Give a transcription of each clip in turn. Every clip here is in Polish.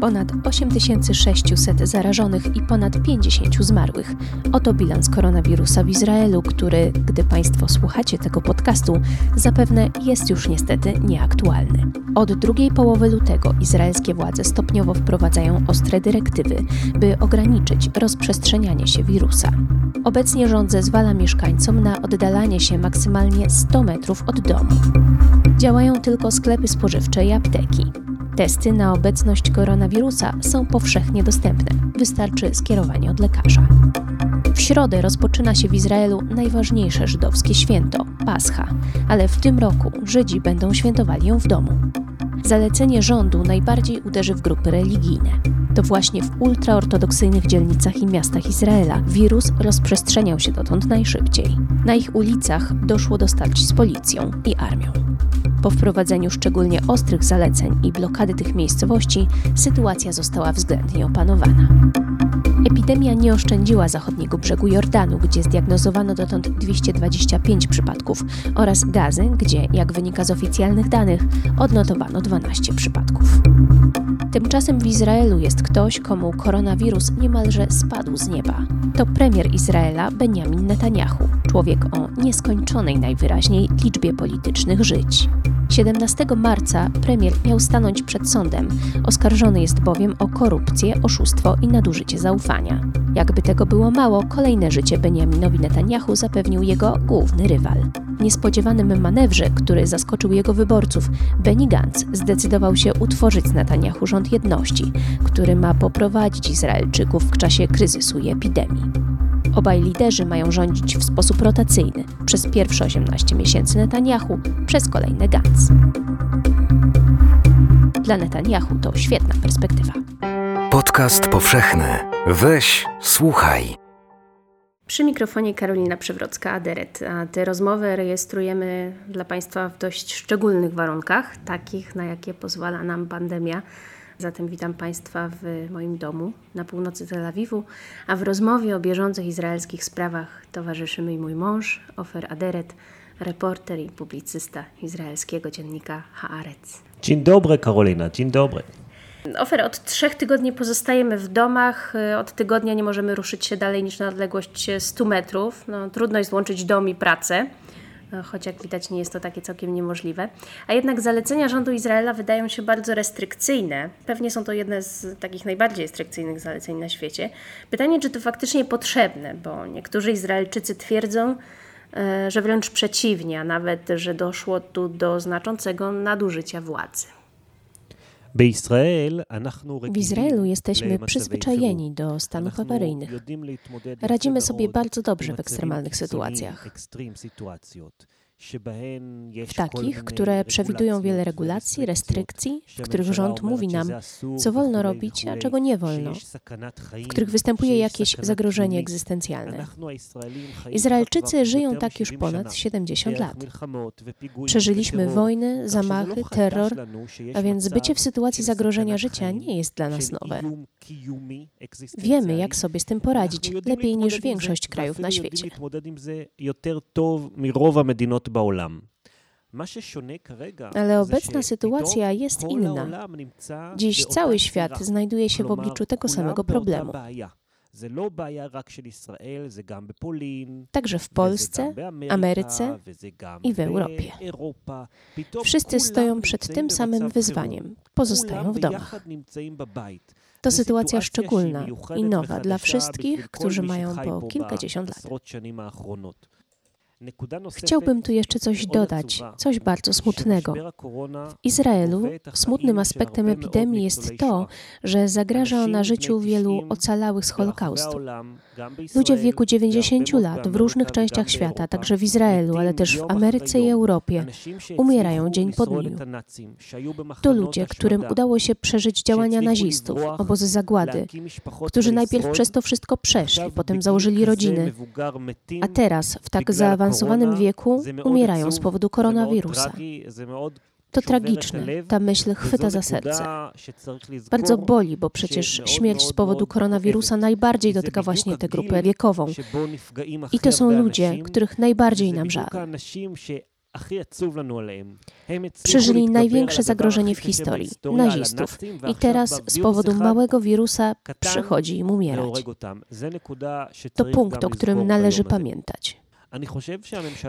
Ponad 8600 zarażonych i ponad 50 zmarłych. Oto bilans koronawirusa w Izraelu, który, gdy Państwo słuchacie tego podcastu, zapewne jest już niestety nieaktualny. Od drugiej połowy lutego izraelskie władze stopniowo wprowadzają ostre dyrektywy, by ograniczyć rozprzestrzenianie się wirusa. Obecnie rząd zezwala mieszkańcom na oddalanie się maksymalnie 100 metrów od domu. Działają tylko sklepy spożywcze i apteki. Testy na obecność koronawirusa są powszechnie dostępne. Wystarczy skierowanie od lekarza. W środę rozpoczyna się w Izraelu najważniejsze żydowskie święto Pascha, ale w tym roku Żydzi będą świętowali ją w domu. Zalecenie rządu najbardziej uderzy w grupy religijne. To właśnie w ultraortodoksyjnych dzielnicach i miastach Izraela wirus rozprzestrzeniał się dotąd najszybciej. Na ich ulicach doszło do starć z policją i armią. Po wprowadzeniu szczególnie ostrych zaleceń i blokady tych miejscowości, sytuacja została względnie opanowana. Epidemia nie oszczędziła zachodniego brzegu Jordanu, gdzie zdiagnozowano dotąd 225 przypadków, oraz Gazy, gdzie, jak wynika z oficjalnych danych, odnotowano 12 przypadków. Tymczasem w Izraelu jest ktoś, komu koronawirus niemalże spadł z nieba. To premier Izraela Benjamin Netanyahu, człowiek o nieskończonej najwyraźniej liczbie politycznych żyć. 17 marca premier miał stanąć przed sądem. Oskarżony jest bowiem o korupcję, oszustwo i nadużycie zaufania. Jakby tego było mało, kolejne życie Benjaminowi Netanyahu zapewnił jego główny rywal. W niespodziewanym manewrze, który zaskoczył jego wyborców, Benny Gantz zdecydował się utworzyć z Netanyahu rząd jedności, który ma poprowadzić Izraelczyków w czasie kryzysu i epidemii. Obaj liderzy mają rządzić w sposób rotacyjny przez pierwsze 18 miesięcy Netanyahu, przez kolejne Gantz. Dla Netanyahu to świetna perspektywa. Podcast powszechny. Weź, słuchaj. Przy mikrofonie Karolina Przewrocka-Aderet, a te rozmowy rejestrujemy dla Państwa w dość szczególnych warunkach, takich na jakie pozwala nam pandemia. Zatem witam Państwa w moim domu na północy Tel Awiwu, a w rozmowie o bieżących izraelskich sprawach towarzyszy mi mój mąż, Ofer Aderet, reporter i publicysta izraelskiego dziennika Haaretz. Dzień dobry, Karolina, dzień dobry. Ofer, od trzech tygodni pozostajemy w domach. Od tygodnia nie możemy ruszyć się dalej niż na odległość 100 metrów. No, trudno jest łączyć dom i pracę, choć jak widać nie jest to takie całkiem niemożliwe. A jednak zalecenia rządu Izraela wydają się bardzo restrykcyjne. Pewnie są to jedne z takich najbardziej restrykcyjnych zaleceń na świecie. Pytanie, czy to faktycznie potrzebne, bo niektórzy Izraelczycy twierdzą, e, że wręcz przeciwnie, a nawet, że doszło tu do znaczącego nadużycia władzy. W Izraelu jesteśmy przyzwyczajeni do stanów awaryjnych. Radzimy sobie bardzo dobrze w ekstremalnych sytuacjach. W takich, które przewidują wiele regulacji, restrykcji, w których rząd mówi nam, co wolno robić, a czego nie wolno, w których występuje jakieś zagrożenie egzystencjalne. Izraelczycy żyją tak już ponad 70 lat. Przeżyliśmy wojny, zamachy, terror, a więc bycie w sytuacji zagrożenia życia nie jest dla nas nowe. Wiemy, jak sobie z tym poradzić, lepiej niż większość krajów na świecie. Ale obecna sytuacja jest inna. Dziś cały świat znajduje się w obliczu tego samego problemu. Także w Polsce, Ameryce i w Europie. Wszyscy stoją przed tym samym wyzwaniem pozostają w domach. To sytuacja szczególna i nowa dla wszystkich, którzy mają po kilkadziesiąt lat. Chciałbym tu jeszcze coś dodać, coś bardzo smutnego. W Izraelu smutnym aspektem epidemii jest to, że zagraża ona życiu wielu ocalałych z Holokaustu. Ludzie w wieku 90 lat w różnych częściach świata, także w Izraelu, ale też w Ameryce i Europie, umierają dzień po dniu. To ludzie, którym udało się przeżyć działania nazistów, obozy zagłady, którzy najpierw przez to wszystko przeszli, potem założyli rodziny, a teraz w tak zaawansowanym wieku umierają z powodu koronawirusa. To tragiczne. Ta myśl chwyta za serce. Bardzo boli, bo przecież śmierć z powodu koronawirusa najbardziej dotyka właśnie tę grupę wiekową. I to są ludzie, których najbardziej nam żal. Przeżyli największe zagrożenie w historii nazistów i teraz z powodu małego wirusa przychodzi im umierać. To punkt, o którym należy pamiętać.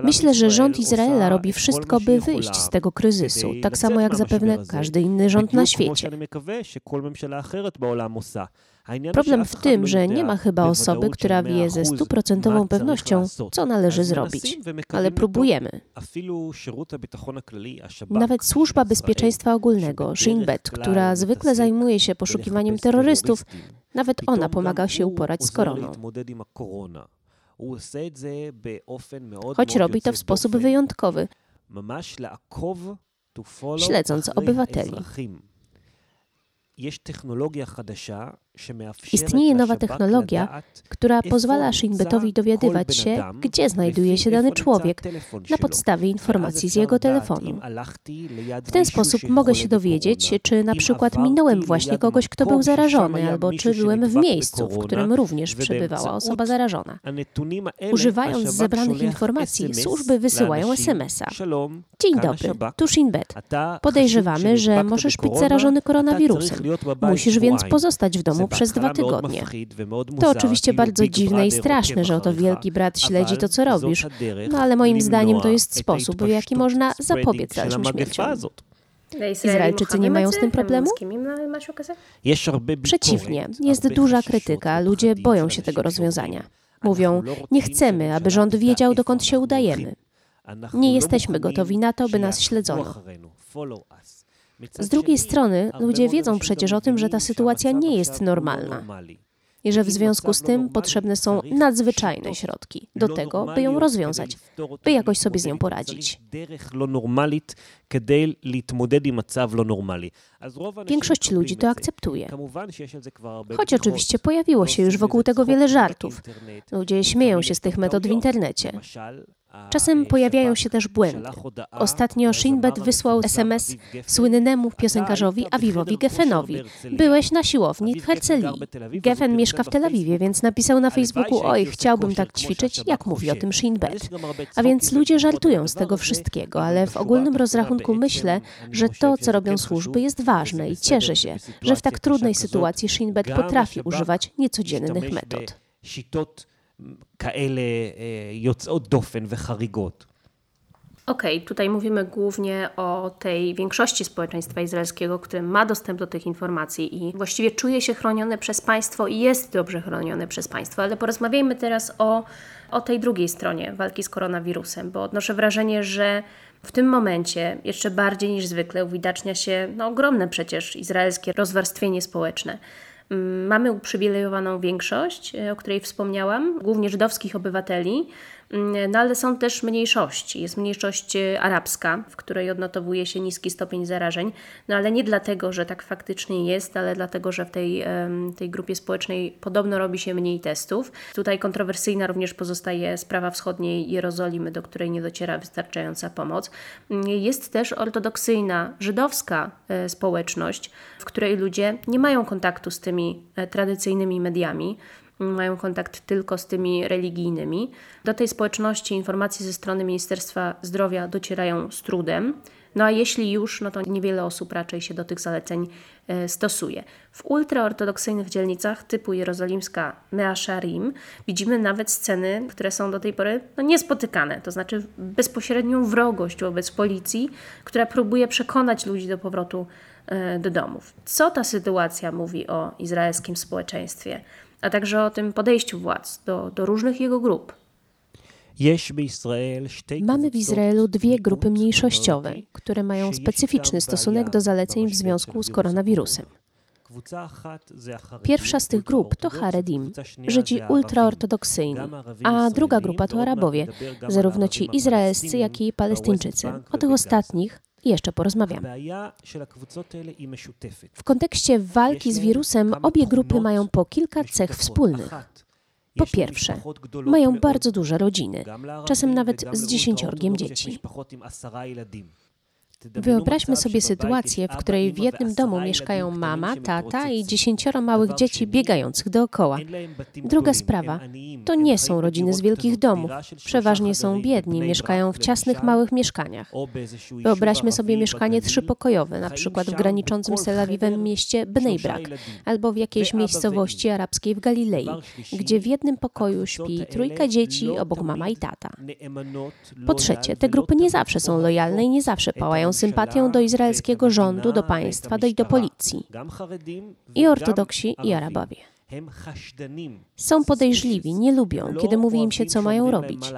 Myślę, że rząd Izraela robi wszystko, by wyjść z tego kryzysu, tak samo jak zapewne każdy inny rząd na świecie. Problem w tym, że nie ma chyba osoby, która wie ze stuprocentową pewnością, co należy zrobić, ale próbujemy. Nawet Służba Bezpieczeństwa Ogólnego, Shin Bet, która zwykle zajmuje się poszukiwaniem terrorystów, nawet ona pomaga się uporać z koroną. Choć robi to w sposób wyjątkowy, śledząc obywateli. Istnieje nowa technologia, która pozwala Shinbetowi dowiadywać się, gdzie znajduje się dany człowiek na podstawie informacji z jego telefonu. W ten sposób mogę się dowiedzieć, czy na przykład minąłem właśnie kogoś, kto był zarażony, albo czy byłem w miejscu, w którym również przebywała osoba zarażona. Używając zebranych informacji, służby wysyłają SMS-a. Dzień dobry, tu Shinbet. Podejrzewamy, że możesz być zarażony koronawirusem. Musisz więc pozostać w domu przez dwa tygodnie. To oczywiście bardzo dziwne i straszne, że oto wielki brat śledzi to, co robisz, no ale moim zdaniem to jest sposób, w jaki można zapobiec dalszym śmierciom. Izraelczycy nie mają z tym problemu? Przeciwnie, jest duża krytyka, ludzie boją się tego rozwiązania. Mówią, nie chcemy, aby rząd wiedział, dokąd się udajemy. Nie jesteśmy gotowi na to, by nas śledzono. Z drugiej strony, ludzie wiedzą przecież o tym, że ta sytuacja nie jest normalna i że w związku z tym potrzebne są nadzwyczajne środki do tego, by ją rozwiązać, by jakoś sobie z nią poradzić. Większość ludzi to akceptuje. Choć oczywiście pojawiło się już wokół tego wiele żartów. Ludzie śmieją się z tych metod w internecie. Czasem pojawiają się też błędy. Ostatnio Shinbet wysłał SMS słynnemu piosenkarzowi Avivowi Geffenowi. Byłeś na siłowni w Herzlii. Geffen mieszka w Tel Awiwie, więc napisał na Facebooku, oj, chciałbym tak ćwiczyć, jak mówi o tym Shinbet. A więc ludzie żartują z tego wszystkiego, ale w ogólnym rozrachunku myślę, że to, co robią służby jest ważne i cieszę się, że w tak trudnej sytuacji Shinbet potrafi używać niecodziennych metod. כאלה יוצאות דופן וחריגות. Okej, okay, tutaj mówimy głównie o tej większości społeczeństwa izraelskiego, które ma dostęp do tych informacji i właściwie czuje się chronione przez państwo i jest dobrze chronione przez państwo. Ale porozmawiajmy teraz o, o tej drugiej stronie walki z koronawirusem, bo odnoszę wrażenie, że w tym momencie jeszcze bardziej niż zwykle uwidacznia się no, ogromne przecież izraelskie rozwarstwienie społeczne. Mamy uprzywilejowaną większość, e, o której wspomniałam, głównie żydowskich obywateli, no ale są też mniejszości. Jest mniejszość e, arabska, w której odnotowuje się niski stopień zarażeń, no ale nie dlatego, że tak faktycznie jest, ale dlatego, że w tej, tej grupie społecznej podobno robi się mniej testów. Tutaj kontrowersyjna również pozostaje sprawa wschodniej Jerozolimy, do której nie dociera wystarczająca pomoc. Mm, jest też ortodoksyjna, żydowska e, społeczność, w której ludzie nie mają kontaktu z tymi e, tradycyjnymi mediami mają kontakt tylko z tymi religijnymi. Do tej społeczności informacje ze strony Ministerstwa Zdrowia docierają z trudem. No a jeśli już, no to niewiele osób raczej się do tych zaleceń e, stosuje. W ultraortodoksyjnych dzielnicach typu jerozolimska Mea Sharim widzimy nawet sceny, które są do tej pory no, niespotykane, to znaczy bezpośrednią wrogość wobec policji, która próbuje przekonać ludzi do powrotu e, do domów. Co ta sytuacja mówi o izraelskim społeczeństwie? A także o tym podejściu władz do, do różnych jego grup. Mamy w Izraelu dwie grupy mniejszościowe, które mają specyficzny stosunek do zaleceń w związku z koronawirusem. Pierwsza z tych grup to Haredim, Żydzi ultraortodoksyjni, a druga grupa to Arabowie, zarówno ci izraelscy, jak i Palestyńczycy. O tych ostatnich jeszcze porozmawiam. W kontekście walki z wirusem obie grupy mają po kilka cech wspólnych. Po pierwsze, mają bardzo duże rodziny, czasem nawet z dziesięciorgiem dzieci. Wyobraźmy sobie sytuację, w której w jednym domu mieszkają mama, tata i dziesięcioro małych dzieci biegających dookoła. Druga sprawa. To nie są rodziny z wielkich domów. Przeważnie są biedni, mieszkają w ciasnych, małych mieszkaniach. Wyobraźmy sobie mieszkanie trzypokojowe, na przykład w graniczącym z Tel Awiwem mieście Bnei Brak, albo w jakiejś miejscowości arabskiej w Galilei, gdzie w jednym pokoju śpi trójka dzieci, obok mama i tata. Po trzecie, te grupy nie zawsze są lojalne i nie zawsze pałają sympatią do izraelskiego rządu, do państwa, do i do policji. I ortodoksi, i Arabowie. Są podejrzliwi, nie lubią, kiedy mówi im się, co mają robić.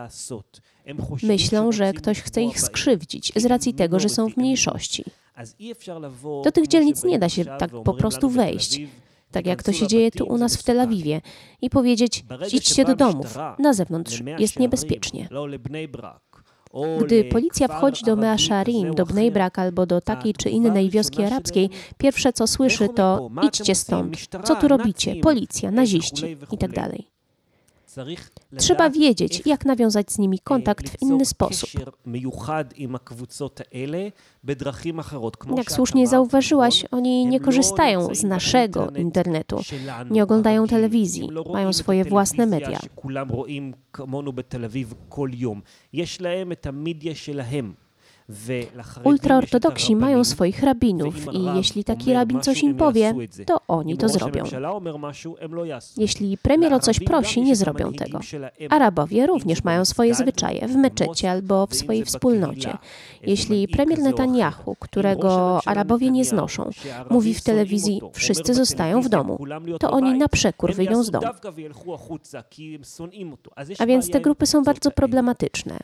Myślą, że ktoś chce ich skrzywdzić z racji tego, że są w mniejszości. Do tych dzielnic nie da się tak po prostu wejść, tak jak to się dzieje tu u nas w Tel Awiwie, i powiedzieć: idźcie do domów, na zewnątrz jest niebezpiecznie. Gdy policja wchodzi do Mea Sharim, do Bnei Brak albo do takiej czy innej wioski arabskiej, pierwsze co słyszy to idźcie stąd, co tu robicie, policja, naziści itd. Trzeba wiedzieć, jak nawiązać z nimi kontakt w inny sposób. Jak słusznie zauważyłaś, oni nie korzystają z naszego internetu, nie oglądają telewizji, mają swoje własne media. Ultraortodoksi mają swoich rabinów i jeśli taki rabin coś im powie, to oni to zrobią. Jeśli premier o coś prosi, nie zrobią tego. Arabowie również mają swoje zwyczaje w meczecie albo w swojej wspólnocie. Jeśli premier Netanyahu, którego Arabowie nie znoszą, mówi w telewizji wszyscy zostają w domu, to oni na przekór wyjdą z domu. A więc te grupy są bardzo problematyczne.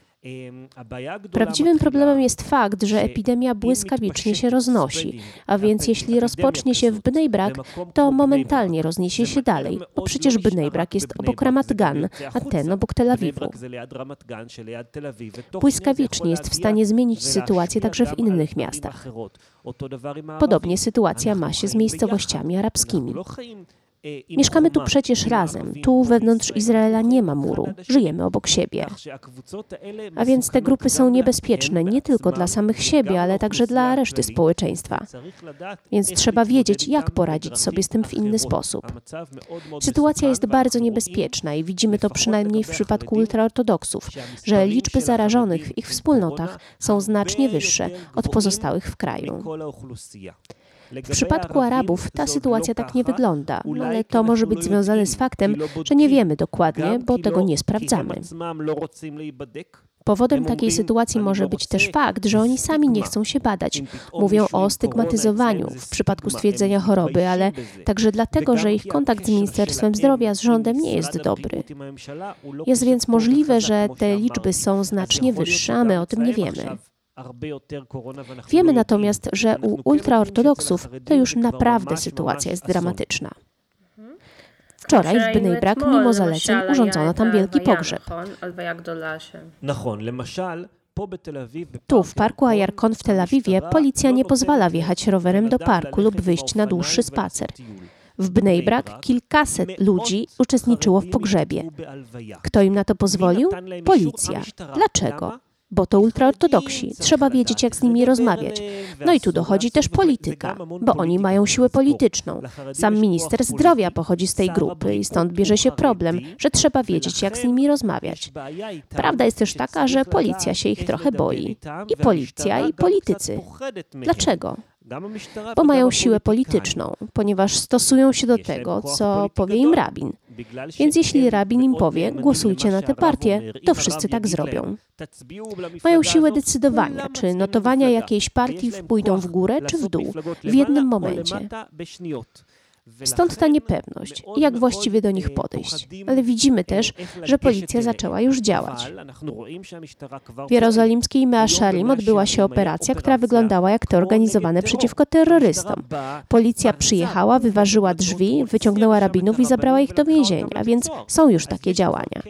Prawdziwym problemem jest fakt, że epidemia błyskawicznie się roznosi, a więc jeśli rozpocznie się w Bnei Brak, to momentalnie rozniesie się dalej, bo przecież Bnei Brak jest obok Ramat Gan, a ten obok Tel Awiwu. Błyskawicznie jest w stanie zmienić sytuację także w innych miastach. Podobnie sytuacja ma się z miejscowościami arabskimi. Mieszkamy tu przecież razem. Tu wewnątrz Izraela nie ma muru. Żyjemy obok siebie. A więc te grupy są niebezpieczne nie tylko dla samych siebie, ale także dla reszty społeczeństwa. Więc trzeba wiedzieć, jak poradzić sobie z tym w inny sposób. Sytuacja jest bardzo niebezpieczna i widzimy to przynajmniej w przypadku ultraortodoksów, że liczby zarażonych w ich wspólnotach są znacznie wyższe od pozostałych w kraju. W przypadku Arabów ta sytuacja tak nie wygląda, ale to może być związane z faktem, że nie wiemy dokładnie, bo tego nie sprawdzamy. Powodem takiej sytuacji może być też fakt, że oni sami nie chcą się badać. Mówią o stygmatyzowaniu w przypadku stwierdzenia choroby, ale także dlatego, że ich kontakt z Ministerstwem Zdrowia, z rządem nie jest dobry. Jest więc możliwe, że te liczby są znacznie wyższe, a my o tym nie wiemy. Wiemy natomiast, że u ultraortodoksów to już naprawdę sytuacja jest dramatyczna. Wczoraj w Bnei Brak, mimo zaleceń, urządzono tam wielki pogrzeb. Tu, w parku Ajarkon w Tel Awiwie, policja nie pozwala wjechać rowerem do parku lub wyjść na dłuższy spacer. W Bnei Brak kilkaset ludzi uczestniczyło w pogrzebie. Kto im na to pozwolił? Policja. Dlaczego? Bo to ultraortodoksi. Trzeba wiedzieć, jak z nimi rozmawiać. No i tu dochodzi też polityka, bo oni mają siłę polityczną. Sam minister zdrowia pochodzi z tej grupy i stąd bierze się problem, że trzeba wiedzieć, jak z nimi rozmawiać. Prawda jest też taka, że policja się ich trochę boi. I policja, i politycy. Dlaczego? bo mają siłę polityczną, ponieważ stosują się do tego, co powie im rabin. Więc jeśli rabin im powie, głosujcie na tę partię, to wszyscy tak zrobią. Mają siłę decydowania, czy notowania jakiejś partii pójdą w górę czy w dół w jednym momencie. Stąd ta niepewność jak właściwie do nich podejść. Ale widzimy też, że policja zaczęła już działać. W jerozolimskiej Mea Shalim odbyła się operacja, która wyglądała jak te organizowane przeciwko terrorystom. Policja przyjechała, wyważyła drzwi, wyciągnęła rabinów i zabrała ich do więzienia, więc są już takie działania.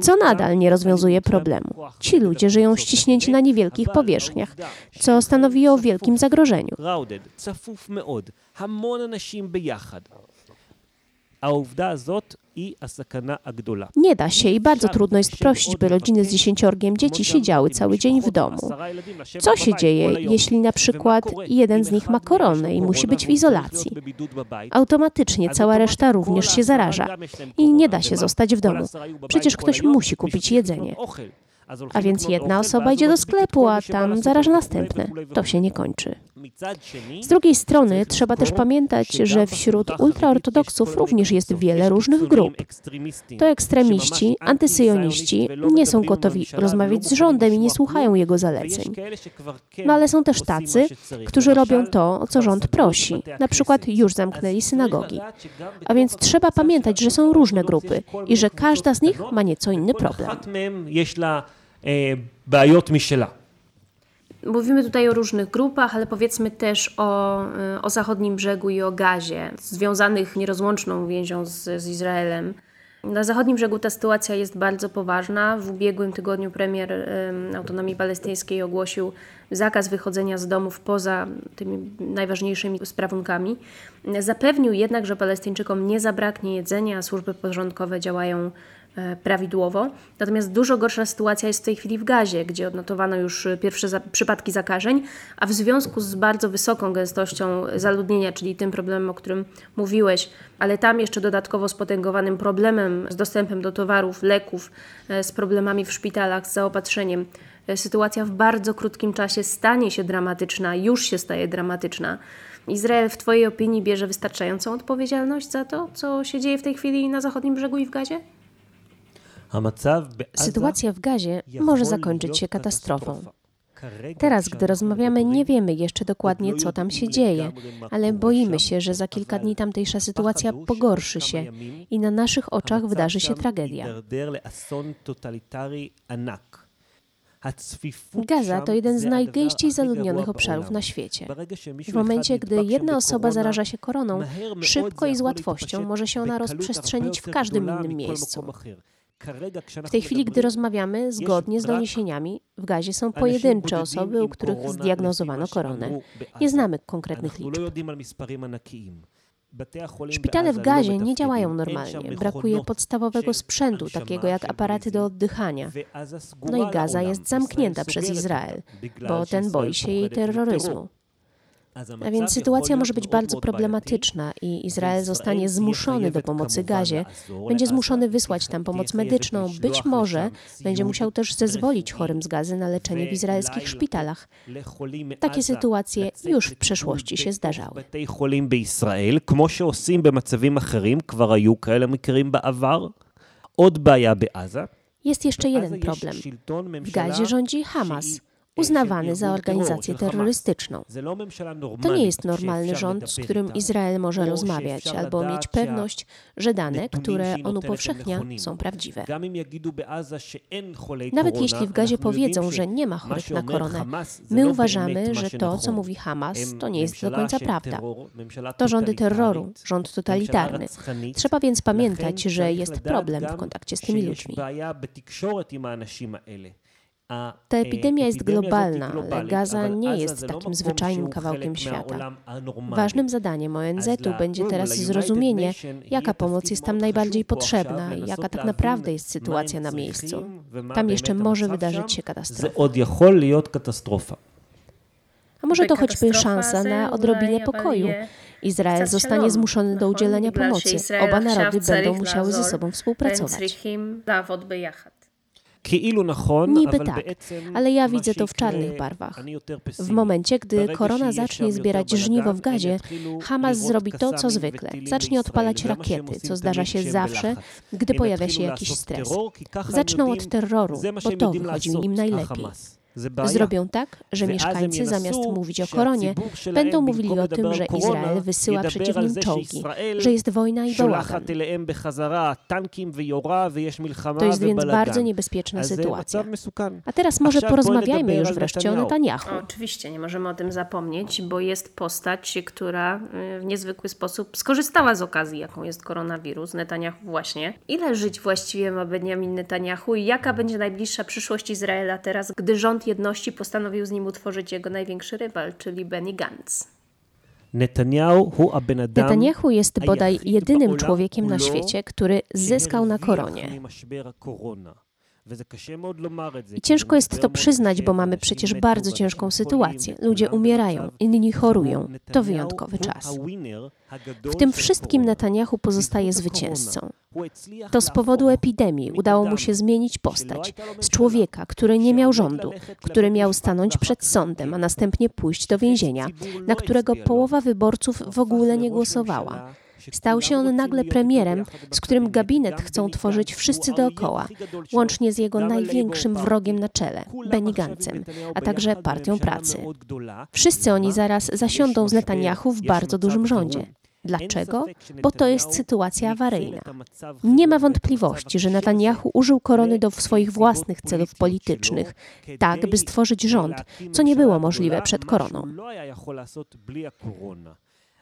Co nadal nie rozwiązuje problemu. Ci ludzie żyją ściśnięci na niewielkich powierzchniach, co stanowi o wielkim zagrożeniu. המון אנשים ביחד. Nie da się i bardzo trudno jest prosić, by rodziny z dziesięciorgiem dzieci siedziały cały dzień w domu. Co się dzieje, jeśli na przykład jeden z nich ma koronę i musi być w izolacji? Automatycznie cała reszta również się zaraża i nie da się zostać w domu. Przecież ktoś musi kupić jedzenie. A więc jedna osoba idzie do sklepu, a tam zaraża następne. To się nie kończy. Z drugiej strony trzeba też pamiętać, że wśród ultraortodoksów również jest wiele różnych grup. To ekstremiści, antysyjoniści nie są gotowi rozmawiać z rządem i nie słuchają jego zaleceń. No ale są też tacy, którzy robią to, o co rząd prosi. Na przykład już zamknęli synagogi. A więc trzeba pamiętać, że są różne grupy i że każda z nich ma nieco inny problem. בעיות משלה. Mówimy tutaj o różnych grupach, ale powiedzmy też o, y, o zachodnim brzegu i o gazie, związanych nierozłączną więzią z, z Izraelem. Na zachodnim brzegu ta sytuacja jest bardzo poważna. W ubiegłym tygodniu premier y, autonomii palestyńskiej ogłosił zakaz wychodzenia z domów poza tymi najważniejszymi sprawunkami. Zapewnił jednak, że Palestyńczykom nie zabraknie jedzenia, a służby porządkowe działają E, prawidłowo. Natomiast dużo gorsza sytuacja jest w tej chwili w Gazie, gdzie odnotowano już pierwsze za przypadki zakażeń, a w związku z bardzo wysoką gęstością zaludnienia, czyli tym problemem, o którym mówiłeś, ale tam jeszcze dodatkowo spotęgowanym problemem z dostępem do towarów, leków, e, z problemami w szpitalach, z zaopatrzeniem, e, sytuacja w bardzo krótkim czasie stanie się dramatyczna, już się staje dramatyczna. Izrael w Twojej opinii bierze wystarczającą odpowiedzialność za to, co się dzieje w tej chwili na zachodnim brzegu i w Gazie? Sytuacja w Gazie może zakończyć się katastrofą. Teraz, gdy rozmawiamy, nie wiemy jeszcze dokładnie, co tam się dzieje, ale boimy się, że za kilka dni tamtejsza sytuacja pogorszy się i na naszych oczach wydarzy się tragedia. Gaza to jeden z najgęściej zaludnionych obszarów na świecie. W momencie, gdy jedna osoba zaraża się koroną, szybko i z łatwością może się ona rozprzestrzenić w każdym innym miejscu. W tej chwili, gdy rozmawiamy, zgodnie z doniesieniami, w gazie są pojedyncze osoby, u których zdiagnozowano koronę. Nie znamy konkretnych liczb. Szpitale w gazie nie działają normalnie. Brakuje podstawowego sprzętu, takiego jak aparaty do oddychania. No i Gaza jest zamknięta przez Izrael, bo ten boi się jej terroryzmu. A więc sytuacja może być bardzo problematyczna i Izrael zostanie zmuszony do pomocy Gazie, będzie zmuszony wysłać tam pomoc medyczną, być może będzie musiał też zezwolić chorym z gazy na leczenie w izraelskich szpitalach. Takie sytuacje już w przeszłości się zdarzały. Jest jeszcze jeden problem. W Gazie rządzi Hamas uznawany za organizację terrorystyczną. To nie jest normalny rząd, z którym Izrael może rozmawiać albo mieć pewność, że dane, które on upowszechnia, są prawdziwe. Nawet jeśli w Gazie powiedzą, że nie ma chorych na koronę, my uważamy, że to, co mówi Hamas, to nie jest do końca prawda. To rządy terroru, rząd totalitarny. Trzeba więc pamiętać, że jest problem w kontakcie z tymi ludźmi. Ta epidemia jest globalna, ale Gaza nie jest takim zwyczajnym kawałkiem świata. Ważnym zadaniem ONZ-u będzie teraz zrozumienie, jaka pomoc jest tam najbardziej potrzebna i jaka tak naprawdę jest sytuacja na miejscu. Tam jeszcze może wydarzyć się katastrofa. A może to choćby szansa na odrobinę pokoju. Izrael zostanie zmuszony do udzielenia pomocy. Oba narody będą musiały ze sobą współpracować. Niby tak, ale ja widzę to w czarnych barwach. W momencie, gdy korona zacznie zbierać żniwo w gazie, Hamas zrobi to, co zwykle. Zacznie odpalać rakiety, co zdarza się zawsze, gdy pojawia się jakiś stres. Zaczną od terroru, bo to wychodzi im najlepiej. Zrobią tak, że mieszkańcy zamiast mówić o koronie, będą mówili o tym, że Izrael wysyła przeciw nim czołgi, że jest wojna i bałagan. To jest więc bardzo niebezpieczna sytuacja. A teraz może porozmawiajmy już wreszcie o Netanyahu. Oczywiście, nie możemy o tym zapomnieć, bo jest postać, która y, w niezwykły sposób skorzystała z okazji, jaką jest koronawirus. Netanyahu właśnie. Ile żyć właściwie ma Benjamin Netanyahu i jaka będzie najbliższa przyszłość Izraela teraz, gdy rząd Front Jedności postanowił z nim utworzyć jego największy rywal, czyli Benny Gantz. Netanyahu jest bodaj jedynym człowiekiem na świecie, który zyskał na koronie. I ciężko jest to przyznać, bo mamy przecież bardzo ciężką sytuację. Ludzie umierają, inni chorują. To wyjątkowy czas. W tym wszystkim Netanyahu pozostaje zwycięzcą. To z powodu epidemii udało mu się zmienić postać z człowieka, który nie miał rządu, który miał stanąć przed sądem, a następnie pójść do więzienia, na którego połowa wyborców w ogóle nie głosowała Stał się on nagle premierem, z którym gabinet chcą tworzyć wszyscy dookoła, łącznie z jego największym wrogiem na czele, Benny Gantzem, a także Partią Pracy. Wszyscy oni zaraz zasiądą z Netanyahu w bardzo dużym rządzie. Dlaczego? Bo to jest sytuacja awaryjna. Nie ma wątpliwości, że Netanyahu użył korony do swoich własnych celów politycznych, tak by stworzyć rząd, co nie było możliwe przed koroną.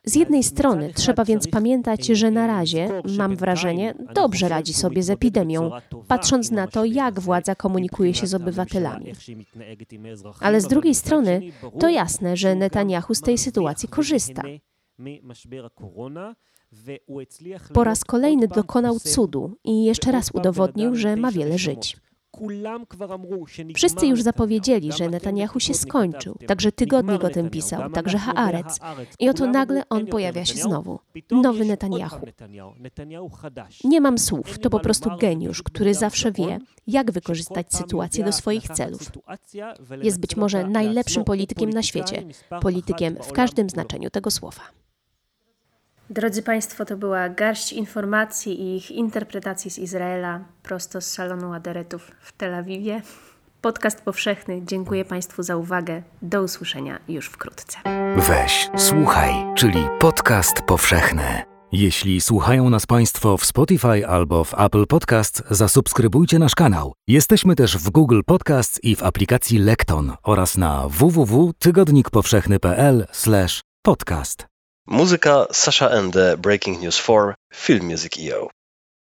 Z jednej strony trzeba więc pamiętać, że na razie, mam wrażenie, dobrze radzi sobie z epidemią, patrząc na to, jak władza komunikuje się z obywatelami. Ale z drugiej strony to jasne, że Netanyahu z tej sytuacji korzysta. Po raz kolejny dokonał cudu i jeszcze raz udowodnił, że ma wiele żyć. Wszyscy już zapowiedzieli, że Netanyahu się skończył, także tygodnik o tym pisał, także Haaretz. I oto nagle on pojawia się znowu. Nowy Netanyahu. Nie mam słów, to po prostu geniusz, który zawsze wie, jak wykorzystać sytuację do swoich celów. Jest być może najlepszym politykiem na świecie, politykiem w każdym znaczeniu tego słowa. Drodzy Państwo, to była garść informacji i ich interpretacji z Izraela prosto z salonu Aderetów w Tel Awiwie. Podcast powszechny. Dziękuję Państwu za uwagę. Do usłyszenia już wkrótce. Weź, słuchaj, czyli podcast powszechny. Jeśli słuchają nas Państwo w Spotify albo w Apple Podcast, zasubskrybujcie nasz kanał. Jesteśmy też w Google Podcast i w aplikacji Lekton oraz na www.tygodnikpowszechny.pl/podcast. Muzyka Sasha Ende, Breaking News 4, Film Music EO.